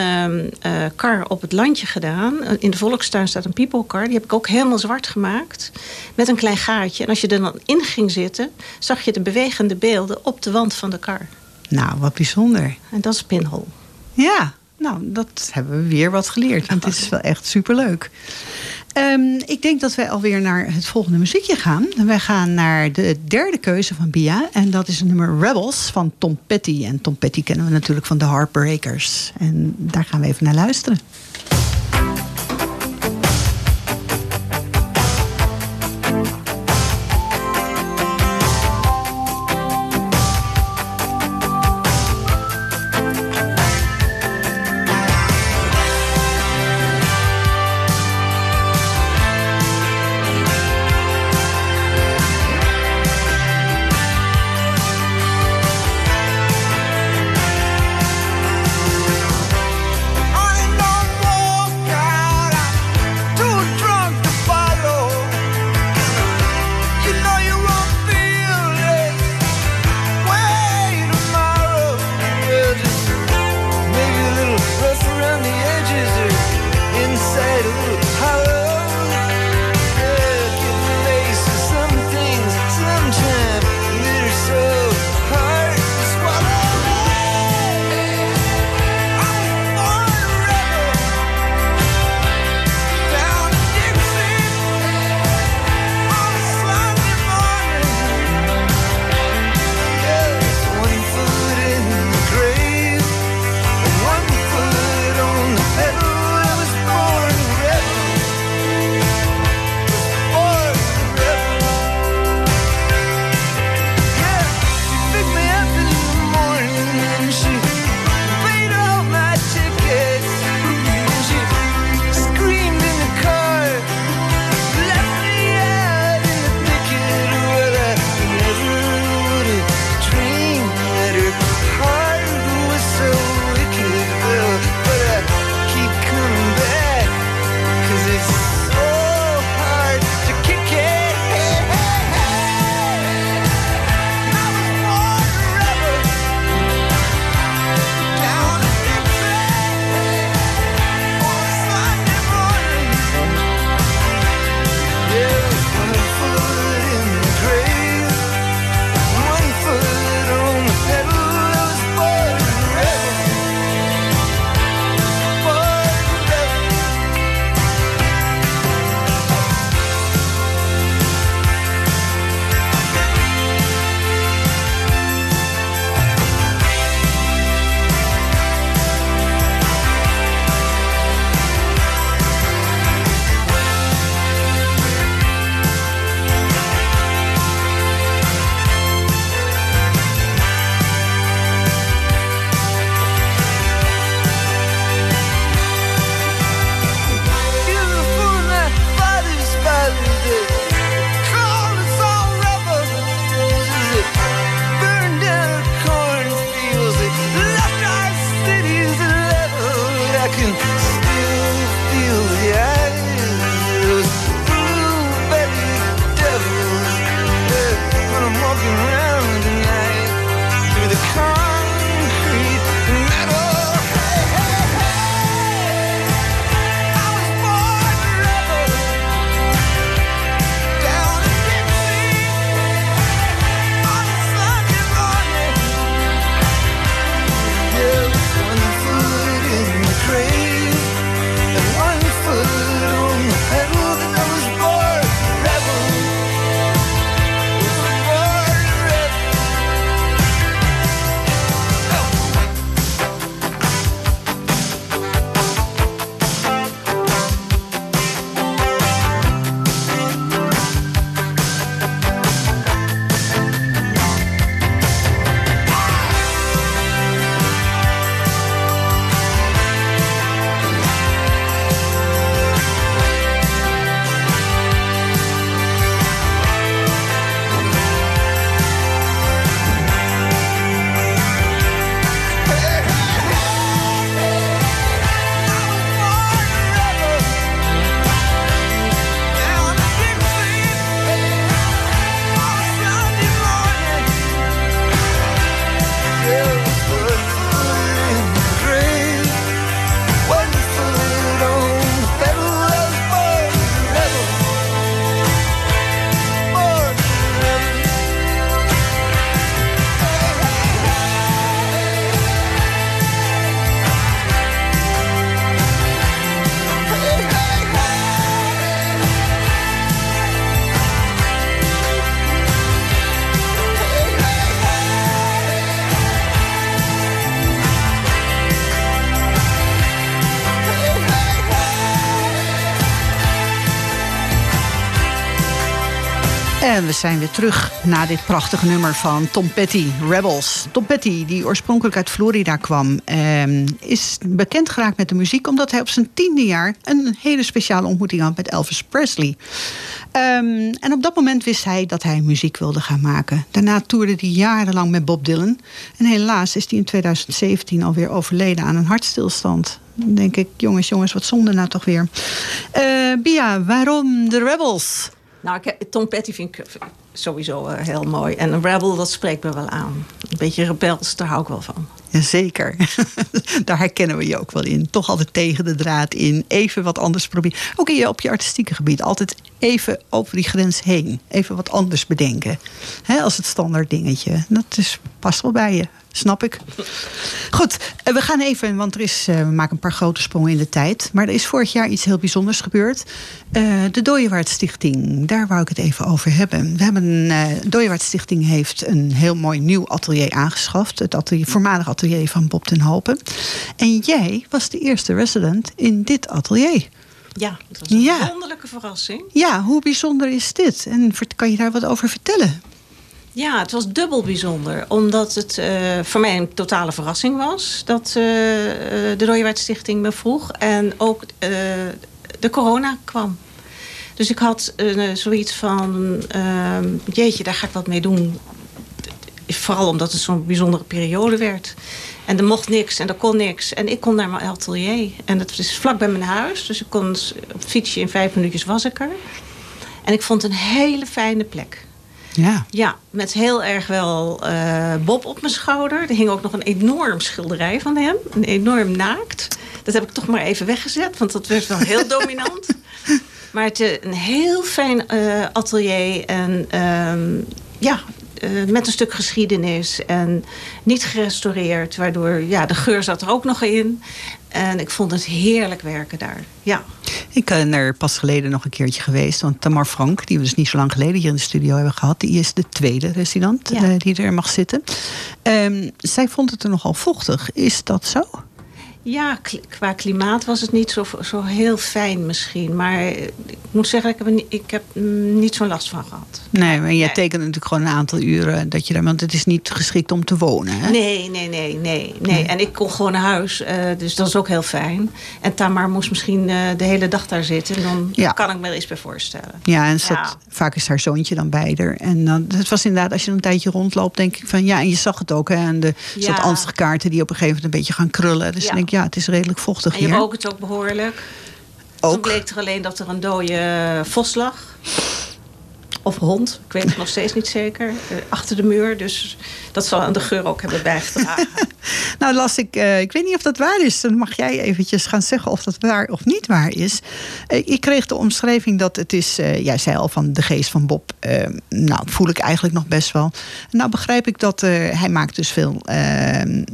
uh, kar op het landje gedaan. In de volkstuin staat een people car. Die heb ik ook helemaal zwart gemaakt. Met een klein gaatje. En als je er dan in ging zitten... zag je de bewegende beelden op de wand van de kar. Nou, wat bijzonder. En dat is pinhole. Ja, nou, dat hebben we weer wat geleerd. Want dit is wel echt superleuk. Um, ik denk dat wij alweer naar het volgende muziekje gaan. Wij gaan naar de derde keuze van Bia. En dat is het nummer Rebels van Tom Petty. En Tom Petty kennen we natuurlijk van de Heartbreakers. En daar gaan we even naar luisteren. En we zijn weer terug na dit prachtige nummer van Tom Petty, Rebels. Tom Petty, die oorspronkelijk uit Florida kwam, eh, is bekend geraakt met de muziek... omdat hij op zijn tiende jaar een hele speciale ontmoeting had met Elvis Presley. Um, en op dat moment wist hij dat hij muziek wilde gaan maken. Daarna toerde hij jarenlang met Bob Dylan. En helaas is hij in 2017 alweer overleden aan een hartstilstand. Dan denk ik, jongens, jongens, wat zonde nou toch weer. Uh, Bia, waarom de Rebels? Nou, ik, Tom Petty vind ik sowieso uh, heel mooi. En rebel, dat spreekt me wel aan. Een beetje rebels, daar hou ik wel van. Jazeker. Daar herkennen we je ook wel in. Toch altijd tegen de draad in. Even wat anders proberen. Ook in je, op je artistieke gebied. Altijd even over die grens heen. Even wat anders bedenken. als het standaard dingetje. Dat is, past wel bij je. Snap ik. Goed, eh, we gaan even, want er is, eh, we maken een paar grote sprongen in de tijd. Maar er is vorig jaar iets heel bijzonders gebeurd. Uh, de Dooyewaard Stichting, daar wou ik het even over hebben. We hebben, uh, Dooyewaard Stichting heeft een heel mooi nieuw atelier aangeschaft. Het atelier, voormalig atelier van Bob ten Hopen. En jij was de eerste resident in dit atelier. Ja, dat was een ja. wonderlijke verrassing. Ja, hoe bijzonder is dit? En kan je daar wat over vertellen? Ja, het was dubbel bijzonder. Omdat het uh, voor mij een totale verrassing was... dat uh, de Rooiwaard Stichting me vroeg. En ook de corona kwam. Dus ik had zoiets van... Ehm, jeetje, daar ga ik wat mee doen. Vooral omdat het zo'n bijzondere periode werd. En er mocht niks en er kon niks. En ik kon naar mijn atelier. En dat is vlak bij mijn huis. Dus ik kon op fietsje in vijf minuutjes was ik er. En ik vond een hele fijne plek. Ja. Ja, met heel erg wel uh, Bob op mijn schouder. Er hing ook nog een enorm schilderij van hem. Een enorm naakt. Dat heb ik toch maar even weggezet, want dat werd wel heel dominant. Maar het is een heel fijn uh, atelier. En uh, ja, uh, met een stuk geschiedenis. En niet gerestaureerd. Waardoor, ja, de geur zat er ook nog in. En ik vond het heerlijk werken daar. Ja. Ik ben er pas geleden nog een keertje geweest. Want Tamar Frank, die we dus niet zo lang geleden hier in de studio hebben gehad... die is de tweede resident ja. uh, die er mag zitten. Um, zij vond het er nogal vochtig. Is dat zo? Ja, qua klimaat was het niet zo, zo heel fijn misschien. Maar ik moet zeggen, ik heb er, ik heb niet zo'n last van gehad. Nee, maar jij nee. tekent natuurlijk gewoon een aantal uren dat je daar... want het is niet geschikt om te wonen, hè? Nee, nee, nee, nee. nee. En ik kon gewoon naar huis, uh, dus dat is ook heel fijn. En Tamar moest misschien uh, de hele dag daar zitten. En dan ja. kan ik me er iets bij voorstellen. Ja, en zat, ja. vaak is haar zoontje dan bij haar. En dan, het was inderdaad, als je een tijdje rondloopt, denk ik van... ja, en je zag het ook, hè? En de ja. soort ansichtkaarten die op een gegeven moment een beetje gaan krullen. Dus ja. denk ik, ja, het is redelijk vochtig hier. En je rook het ook behoorlijk. Ook. Toen bleek er alleen dat er een dode vos lag. Of hond, ik weet het nog steeds niet zeker. Uh, achter de muur, dus dat zal aan de geur ook hebben bijgedragen. nou las ik, uh, ik weet niet of dat waar is. Dan mag jij eventjes gaan zeggen of dat waar of niet waar is. Uh, ik kreeg de omschrijving dat het is, jij zei al van de geest van Bob. nou, voel ik eigenlijk nog best wel. Nou begrijp ik dat hij maakt dus veel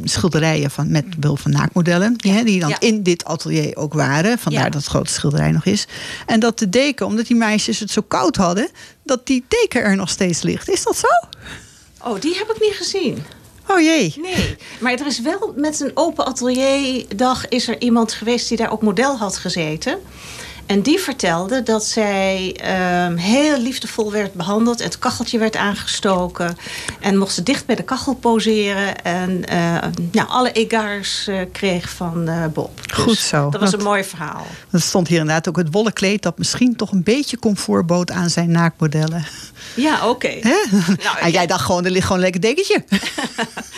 schilderijen van, met behulp van naakmodellen. Ja. Die dan ja. in dit atelier ook waren. Vandaar ja. dat het grote schilderij nog is. En dat de deken, omdat die meisjes het zo koud hadden dat die teken er nog steeds ligt. Is dat zo? Oh, die heb ik niet gezien. Oh jee. Nee, maar er is wel met een open atelierdag is er iemand geweest die daar ook model had gezeten. En die vertelde dat zij um, heel liefdevol werd behandeld. Het kacheltje werd aangestoken. En mocht ze dicht bij de kachel poseren. En uh, nou, alle egaars uh, kreeg van uh, Bob. Dus Goed zo. Dat was dat, een mooi verhaal. Er stond hier inderdaad ook het wollen kleed... dat misschien toch een beetje comfort bood aan zijn naakmodellen. Ja, oké. Okay. Nou, en jij dacht gewoon, er ligt gewoon een lekker dekentje.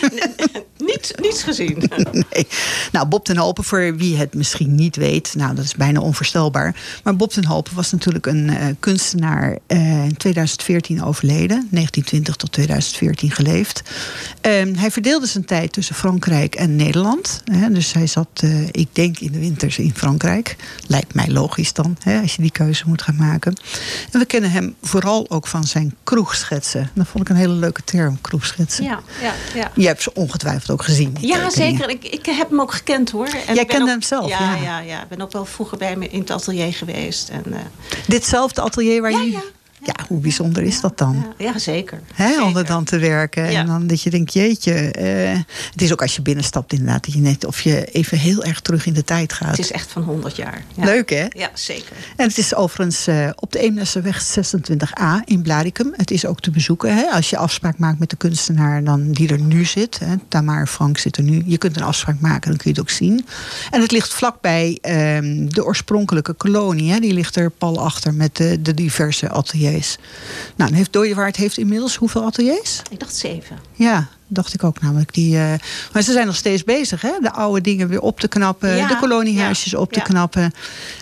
Niets, niets gezien. nee. Nou, Bob ten Hopen, voor wie het misschien niet weet... nou, dat is bijna onvoorstelbaar... Maar Bob ten Hopen was natuurlijk een uh, kunstenaar uh, in 2014 overleden. 1920 tot 2014 geleefd. Uh, hij verdeelde zijn tijd tussen Frankrijk en Nederland. Hè, dus hij zat, uh, ik denk, in de winters in Frankrijk. Lijkt mij logisch dan, hè, als je die keuze moet gaan maken. En we kennen hem vooral ook van zijn kroegschetsen. Dat vond ik een hele leuke term, kroegschetsen. Ja, ja, ja. Je hebt ze ongetwijfeld ook gezien. Ja, zeker. Ik, ik heb hem ook gekend hoor. En Jij kende ook, hem zelf? Ja, ja, ja, ja. Ik ben ook wel vroeger bij hem in het atelier geweest. En, uh, Ditzelfde atelier waar ja, je... Ja. Ja, hoe bijzonder is dat dan? Ja, zeker. Hè, om er dan te werken. Ja. En dan dat je denkt, jeetje. eh, het is ook als je binnenstapt inderdaad. Dat je net of je even heel erg terug in de tijd gaat. Het is echt van 100 jaar. Ja. Leuk hè? Ja, zeker. En het is overigens eh, op de Eemnessenweg 26a in Blaricum. Het is ook te bezoeken. Hè? Als je afspraak maakt met de kunstenaar dan die er nu zit. Hè? Tamar Frank zit er nu. Je kunt een afspraak maken, dan kun je het ook zien. En het ligt vlakbij ehm, de oorspronkelijke kolonie. Hè? Die ligt er pal achter met de, de diverse ateliers. Nou, dan heeft Dooyewaard heeft inmiddels hoeveel ateliers? Ik dacht zeven. Ja, dacht ik ook namelijk. Die, eh, maar ze zijn nog steeds bezig, hè? De oude dingen weer op te knappen, Ja, de koloniehuisjes ja, op te ja. knappen.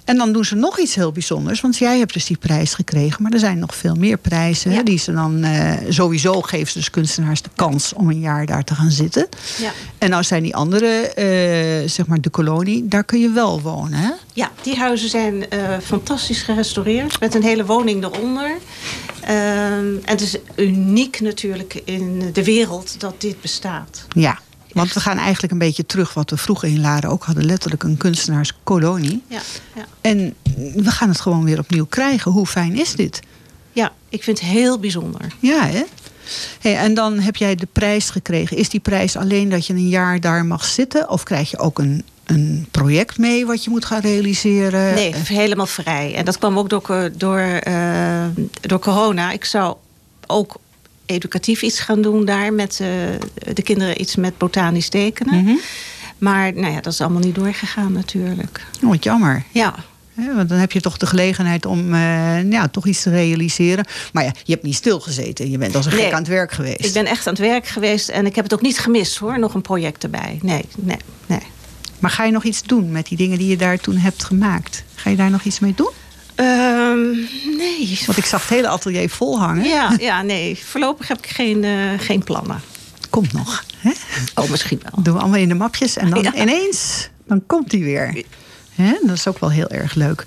En dan doen ze nog iets heel bijzonders. Want jij hebt dus die prijs gekregen, maar er zijn nog veel meer prijzen. hè. Die ze dan eh, sowieso geven ze dus kunstenaars de kans om een jaar daar te gaan zitten. Ja. En nou zijn die andere, eh, zeg maar de kolonie, daar kun je wel wonen. Hè? Ja, die huizen zijn fantastisch gerestaureerd. Met een hele woning eronder. Ehm, en het is uniek natuurlijk in de wereld dat dit bestaat. Ja. Want we gaan eigenlijk een beetje terug wat we vroeger in Laren ook hadden. Letterlijk een kunstenaarskolonie. Ja, ja. En we gaan het gewoon weer opnieuw krijgen. Hoe fijn is dit? ja ik vind het heel bijzonder. Ja, hè? Hey, en dan heb jij de prijs gekregen. Is die prijs alleen dat je een jaar daar mag zitten? Of krijg je ook een, een project mee wat je moet gaan realiseren? Nee, helemaal vrij. En dat kwam ook door, door, eh, door corona. Ik zou ook educatief iets gaan doen daar. Met eh, de kinderen iets met botanisch tekenen. Mhm. Maar nou ja, dat is allemaal niet doorgegaan natuurlijk. Oh, wat jammer. Ja, Want dan heb je toch de gelegenheid om eh, ja, toch iets te realiseren. Maar ja, je hebt niet stilgezeten. Je bent als een gek aan het werk geweest. ik ben echt aan het werk geweest. En ik heb het ook niet gemist hoor. Nog een project erbij. Nee, nee, nee. Maar ga je nog iets doen met die dingen die je daar toen hebt gemaakt? Ga je daar nog iets mee doen? Ehm, nee. Want ik zag het hele atelier vol hangen. Ja, ja, nee. Voorlopig heb ik geen, eh, geen plannen. Komt nog. Hè? Oh, misschien wel. doen we allemaal in de mapjes. En dan Ja. ineens, dan komt die weer. Hè? Dat is ook wel heel erg leuk.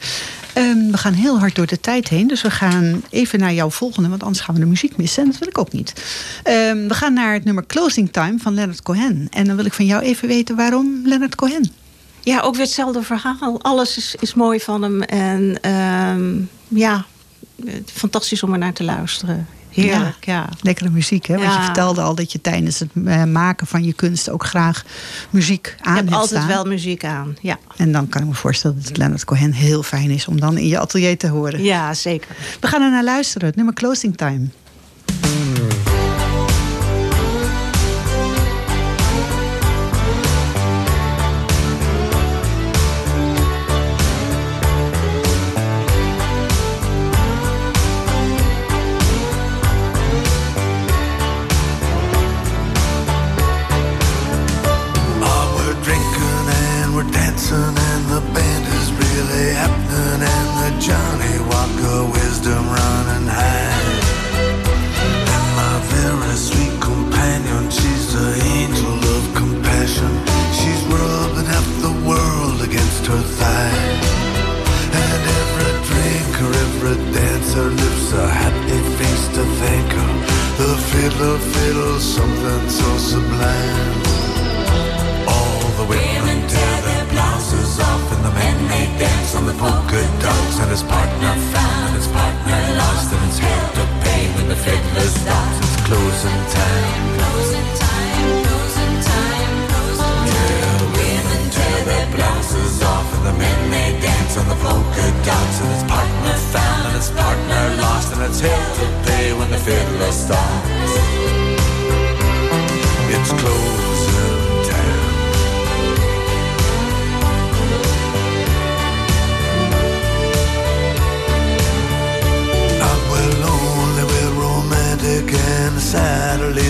Ehm, we gaan heel hard door de tijd heen. Dus we gaan even naar jouw volgende. Want anders gaan we de muziek missen. En dat wil ik ook niet. Ehm, we gaan naar het nummer Closing Time van Leonard Cohen. En dan wil ik van jou even weten waarom Leonard Cohen. Ja, ook weer hetzelfde verhaal. Alles is, is mooi van hem. En ehm, ja, fantastisch om er naar te luisteren. Heerlijk, ja. Lekkere muziek, hè? Want je Ja. vertelde al dat je tijdens het eh, maken van je kunst ook graag muziek aan Ik heb hebt altijd staan. wel muziek aan. Ja, En dan kan ik me voorstellen dat Leonard Cohen heel fijn is om dan in je atelier te horen. ja zeker. We gaan er naar luisteren. Het nummer Closing Time.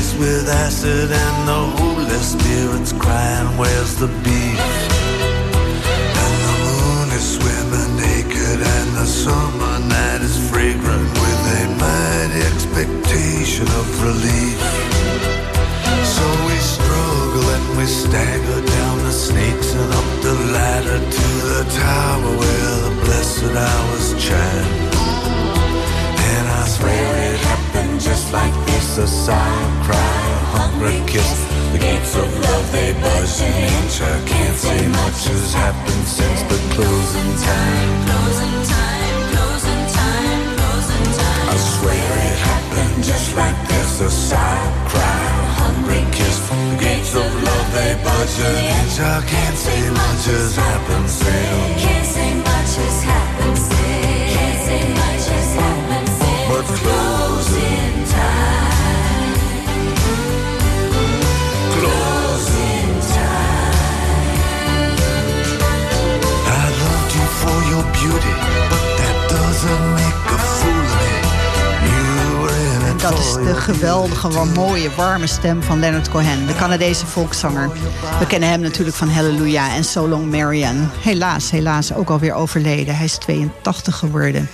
Sad, with acid, and the holy spirit's crying, Where's the beef? And the moon is swimming naked, and the summer night is fragrant with a mighty expectation of relief. So we struggle and we stagger down the snakes and up the ladder to the tower where the blessed hours chime. And I swear it happened just like this A sigh, I can't say much has happened since the closing time. Closing time, closing time, closing time. I swear it happened just like this, a sour cry, a hungry kiss. The gates of love they budge an. I can't say much has happened since. Dat is de geweldige, wel mooie, warme stem van Leonard Cohen, de Canadese volkszanger. We kennen hem natuurlijk van Hallelujah en So Long Marianne. Helaas, helaas ook alweer overleden. Hij is 82 geworden.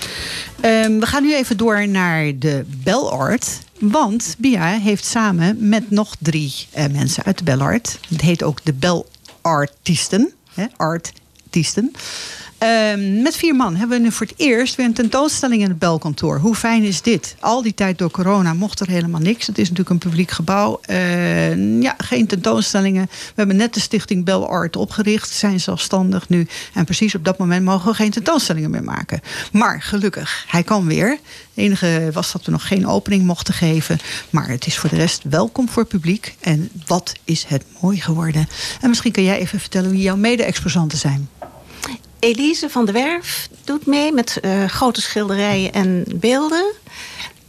Ehm, we gaan nu even door naar de Bellart. Want Bia heeft samen met nog drie eh, mensen uit de Bellart. Het heet ook de Bellartisten. Hè, artiesten. Ehm, met vier man hebben we nu voor het eerst weer een tentoonstelling in het belkantoor. Hoe fijn is dit? Al die tijd door corona mocht er helemaal niks. Het is natuurlijk een publiek gebouw. Eh, ja, geen tentoonstellingen. We hebben net de stichting Bell Art opgericht. Zijn zelfstandig nu. En precies op dat moment mogen we geen tentoonstellingen meer maken. Maar gelukkig, hij kan weer. Het enige was dat we nog geen opening mochten geven. Maar het is voor de rest welkom voor het publiek. En wat is het mooi geworden. En misschien kan jij even vertellen wie jouw mede-exposanten zijn. Elise van der Werf doet mee met eh, grote schilderijen en beelden.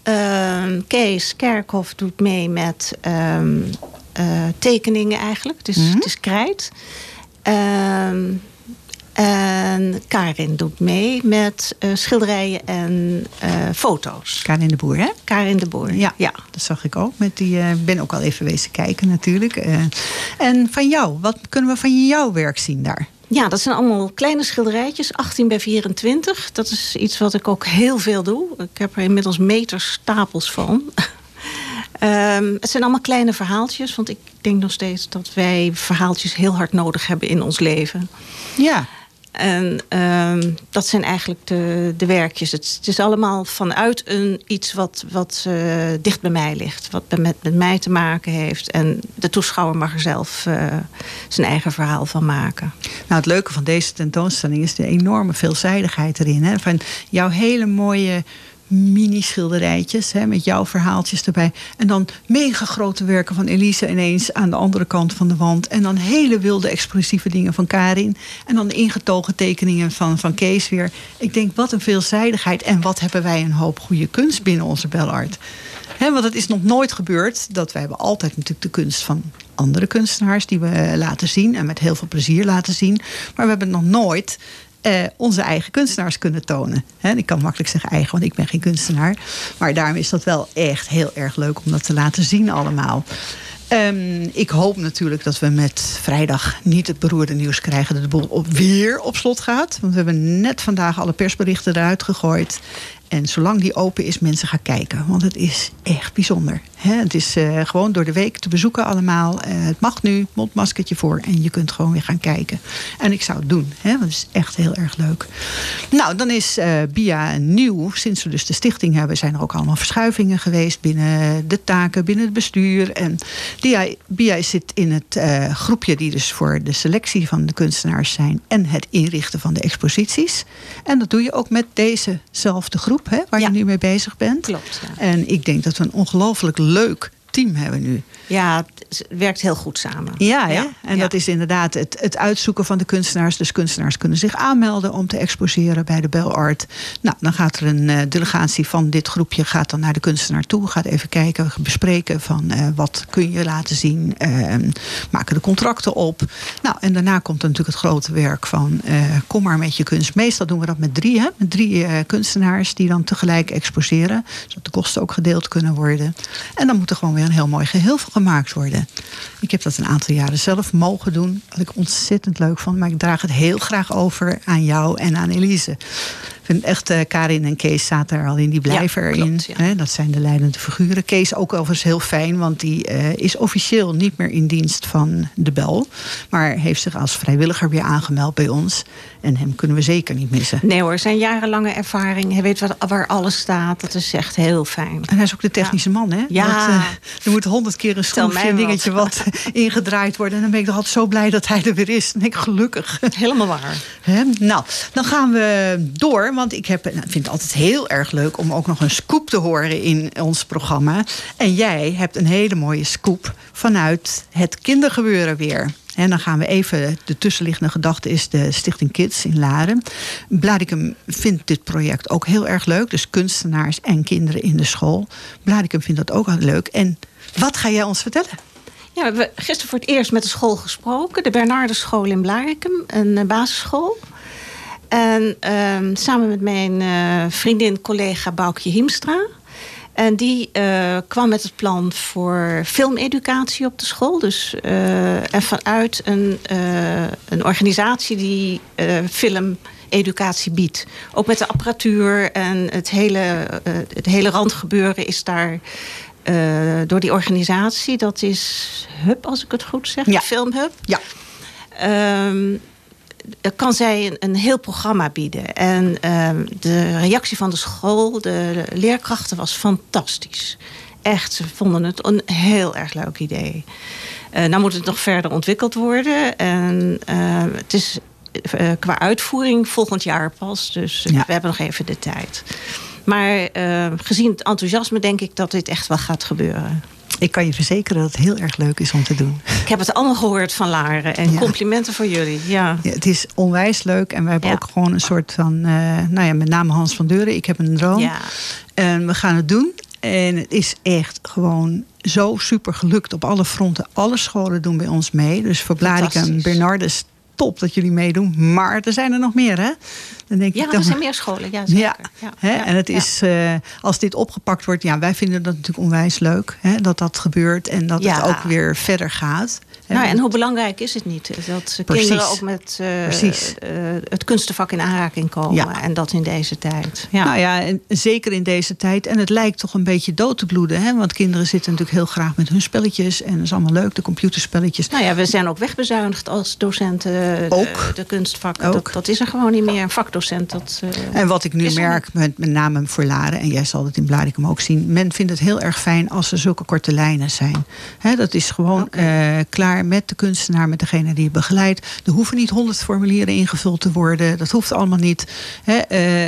Ehm, Kees Kerkhoff doet mee met ehm, eh, tekeningen eigenlijk. Het is, Mhm. het is krijt. Ehm, en Karin doet mee met eh, schilderijen en foto's. Karin de Boer, hè? Karin de Boer. Ja, ja. dat zag ik ook. Met die, Ik ben ook al even wezen kijken natuurlijk. En van jou, wat kunnen we van jouw werk zien daar? Ja, dat zijn allemaal kleine schilderijtjes, 18 bij 24. Dat is iets wat ik ook heel veel doe. Ik heb er inmiddels meters stapels van. Ehm, het zijn allemaal kleine verhaaltjes, want ik denk nog steeds dat wij verhaaltjes heel hard nodig hebben in ons leven. Ja, En ehm, dat zijn eigenlijk de, de werkjes. Het, is allemaal vanuit een, iets wat, wat eh, dicht bij mij ligt. Wat met, met mij te maken heeft. En de toeschouwer mag er zelf eh, zijn eigen verhaal van maken. nou het leuke van deze tentoonstelling is de enorme veelzijdigheid erin. Hè? Van jouw hele mooie mini-schilderijtjes met jouw verhaaltjes erbij. En dan mega grote werken van Elise ineens aan de andere kant van de wand. En dan hele wilde expressieve dingen van Karin. En dan ingetogen tekeningen van, van Kees weer. Ik denk, wat een veelzijdigheid. En wat hebben wij een hoop goede kunst binnen onze Bellart. Hè, want het is nog nooit gebeurd dat wij hebben altijd natuurlijk de kunst van andere kunstenaars die we laten zien en met heel veel plezier laten zien. Maar we hebben nog nooit eh, onze eigen kunstenaars kunnen tonen. Ik kan makkelijk zeggen eigen, want ik ben geen kunstenaar. Maar daarom is dat wel echt heel erg leuk om dat te laten zien allemaal. Ehm, ik hoop natuurlijk dat we met vrijdag niet het beroerde nieuws krijgen dat de boel op, weer op slot gaat. Want we hebben net vandaag alle persberichten eruit gegooid. En zolang die open is, mensen gaan kijken. Want het is echt bijzonder. Het is eh, gewoon door de week te bezoeken allemaal. Eh, het mag nu, mondmaskertje voor. En je kunt gewoon weer gaan kijken. En ik zou het doen. Hè? Want het is echt heel erg leuk. Nou, dan is eh, BIA nieuw. Sinds we dus de stichting hebben, zijn er ook allemaal verschuivingen geweest. Binnen de taken, binnen het bestuur. En BIA, BIA zit in het groepje die dus voor de selectie van de kunstenaars zijn. En het inrichten van de exposities. En dat doe je ook met dezezelfde groep. Hè, waar Ja. je nu mee bezig bent. Klopt, ja. En ik denk dat we een ongelooflijk leuk team hebben nu. Ja, het werkt heel goed samen. Ja, hè? en ja. dat is inderdaad het, het uitzoeken van de kunstenaars. Dus kunstenaars kunnen zich aanmelden om te exposeren bij de Bell Art. Nou, dan gaat er een eh, delegatie van dit groepje gaat dan naar de kunstenaar toe. Gaat even kijken, bespreken van eh, wat kun je laten zien. eh, maken de contracten op. Nou, en daarna komt er natuurlijk het grote werk van eh, kom maar met je kunst. Meestal doen we dat met drie, hè? met drie kunstenaars die dan tegelijk exposeren. Zodat de kosten ook gedeeld kunnen worden. En dan moet er gewoon weer een heel mooi geheel van gemaakt worden. Ik heb dat een aantal jaren zelf mogen doen. Wat ik ontzettend leuk vond. Maar ik draag het heel graag over aan jou en aan Elise. Ik vind echt, eh, Karin en Kees zaten er al in. Die blijven Ja, erin. klopt, ja. Hè, dat zijn de leidende figuren. Kees ook overigens heel fijn. Want die eh, is officieel niet meer in dienst van de Bel. Maar heeft zich als vrijwilliger weer aangemeld bij ons. En hem kunnen we zeker niet missen. Nee hoor, zijn jarenlange ervaring. Hij weet wat, waar alles staat. Dat is echt heel fijn. En hij is ook de technische man, hè? Ja. Eh, er moet honderd keer een schroefje, een dingetje wat ingedraaid worden. En dan ben ik altijd zo blij dat hij er weer is. Denk ik, gelukkig. Helemaal waar. Hè? Nou, dan gaan we door. Want ik heb, nou, vind het altijd heel erg leuk om ook nog een scoop te horen in ons programma. En jij hebt een hele mooie scoop vanuit het kindergebeuren weer. En dan gaan we even, de tussenliggende gedachte is de Stichting Kids in Laren. Bladicum vindt dit project ook heel erg leuk. Dus kunstenaars en kinderen in de school. Bladicum vindt dat ook heel leuk. En wat ga jij ons vertellen? Ja, we hebben gisteren voor het eerst met de school gesproken. De Bernardeschool in Blarikum, een eh, basisschool. En ehm, samen met mijn eh, vriendin, collega Boukje Hiemstra. En die eh, kwam met het plan voor filmeducatie op de school. Dus eh, en vanuit een, een organisatie die filmeducatie biedt. Ook met de apparatuur en het hele, het hele randgebeuren is daar door die organisatie. Dat is Hub, als ik het goed zeg. Ja. Filmhub. Ja. Ehm, kan zij een, een heel programma bieden. En ehm, de reactie van de school, de, leerkrachten, was fantastisch. Echt, ze vonden het een heel erg leuk idee. Eh nou moet het nog verder ontwikkeld worden. En eh, het is eh, qua uitvoering volgend jaar pas. Dus Ja. we hebben nog even de tijd. Maar eh, gezien het enthousiasme denk ik dat dit echt wel gaat gebeuren. Ik kan je verzekeren dat het heel erg leuk is om te doen. Ik heb het allemaal gehoord van Laren. En Ja. complimenten voor jullie. Ja. Ja, het is onwijs leuk. En we hebben Ja. ook gewoon een soort van... eh, nou ja, met name Hans van Deuren. Ik heb een droom. Ja. En we gaan het doen. En het is echt gewoon zo super gelukt op alle fronten. Alle scholen doen bij ons mee. Dus voor Fantastisch. Bernardus, top dat jullie meedoen. Maar er zijn er nog meer, hè? Dan denk Ja, ik dan, er zijn meer scholen. Ja, zeker. Ja, Ja. hè? Ja. en het is, eh, als dit opgepakt wordt, ja, wij vinden dat natuurlijk onwijs leuk. Hè? Dat dat gebeurt en dat het ook weer verder gaat. Nou, en hoe belangrijk is het niet dat Precies. kinderen ook met eh, eh, het kunstenvak in aanraking komen. Ja. En dat in deze tijd. Ja. Nou ja, en zeker in deze tijd. En het lijkt toch een beetje dood te bloeden. Hè? Want kinderen zitten natuurlijk heel graag met hun spelletjes. En dat is allemaal leuk, de computerspelletjes. Nou ja, we zijn ook wegbezuinigd als docenten. de- Ook. De, kunstvakken. Ook. Dat, dat is er gewoon niet meer. Een vakdocent, dat... eh, En wat ik nu er merk, met, met name voor Laren, en jij zal het in Bladicum ook zien, men vindt het heel erg fijn als er zulke korte lijnen zijn. Hè, dat is gewoon eh, met de kunstenaar, met degene die je begeleidt. Er hoeven niet honderd formulieren ingevuld te worden. Dat hoeft allemaal niet. Eh,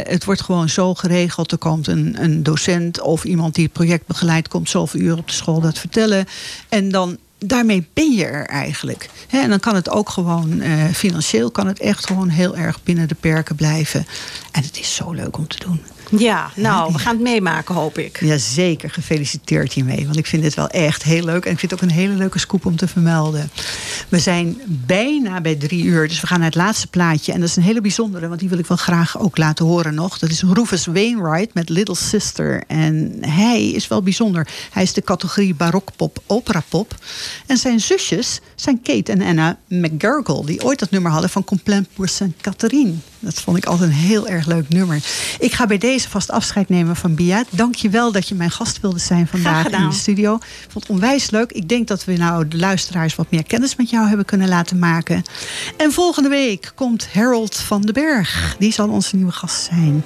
het wordt gewoon zo geregeld. Er komt een, een docent of iemand die het project begeleidt, komt zoveel uur op de school dat vertellen. En dan daarmee ben je er eigenlijk. En dan kan het ook gewoon eh, financieel kan het echt gewoon heel erg binnen de perken blijven. En het is zo leuk om te doen. Ja, nou, we gaan het meemaken, hoop ik. Jazeker, gefeliciteerd hiermee. Want ik vind dit wel echt heel leuk. En ik vind het ook een hele leuke scoop om te vermelden. We zijn bijna bij drie uur. Dus we gaan naar het laatste plaatje. En dat is een hele bijzondere. Want die wil ik wel graag ook laten horen nog. Dat is Rufus Wainwright met Little Sister. En hij is wel bijzonder. Hij is de categorie barokpop, operapop. En zijn zusjes zijn Kate en Anna McGurgle. Die ooit dat nummer hadden van Complaint pour Saint Catherine. Dat vond ik altijd een heel erg leuk nummer. Ik ga bij deze vast afscheid nemen van Bia. Dank je wel dat je mijn gast wilde zijn vandaag in de studio. Ik vond het onwijs leuk. Ik denk dat we nou de luisteraars wat meer kennis met jou hebben kunnen laten maken. En volgende week komt Harold van den Berg. Die zal onze nieuwe gast zijn.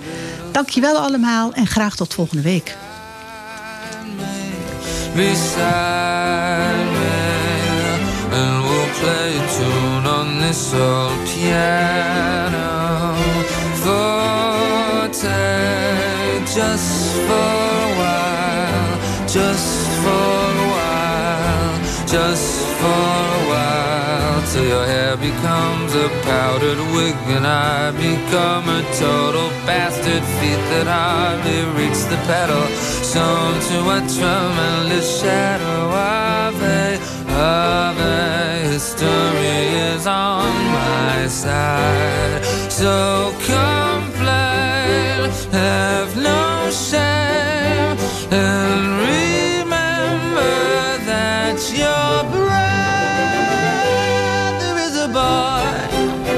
Dank je wel allemaal en graag tot volgende week. and we'll play a tune on this old piano just for a while just for a while just for a while till your hair becomes a powdered wig and I become a total bastard. Feet that hardly reach the pedal sewn to a tremendous shadow of a of a history is on my side. So complain have no shame and um,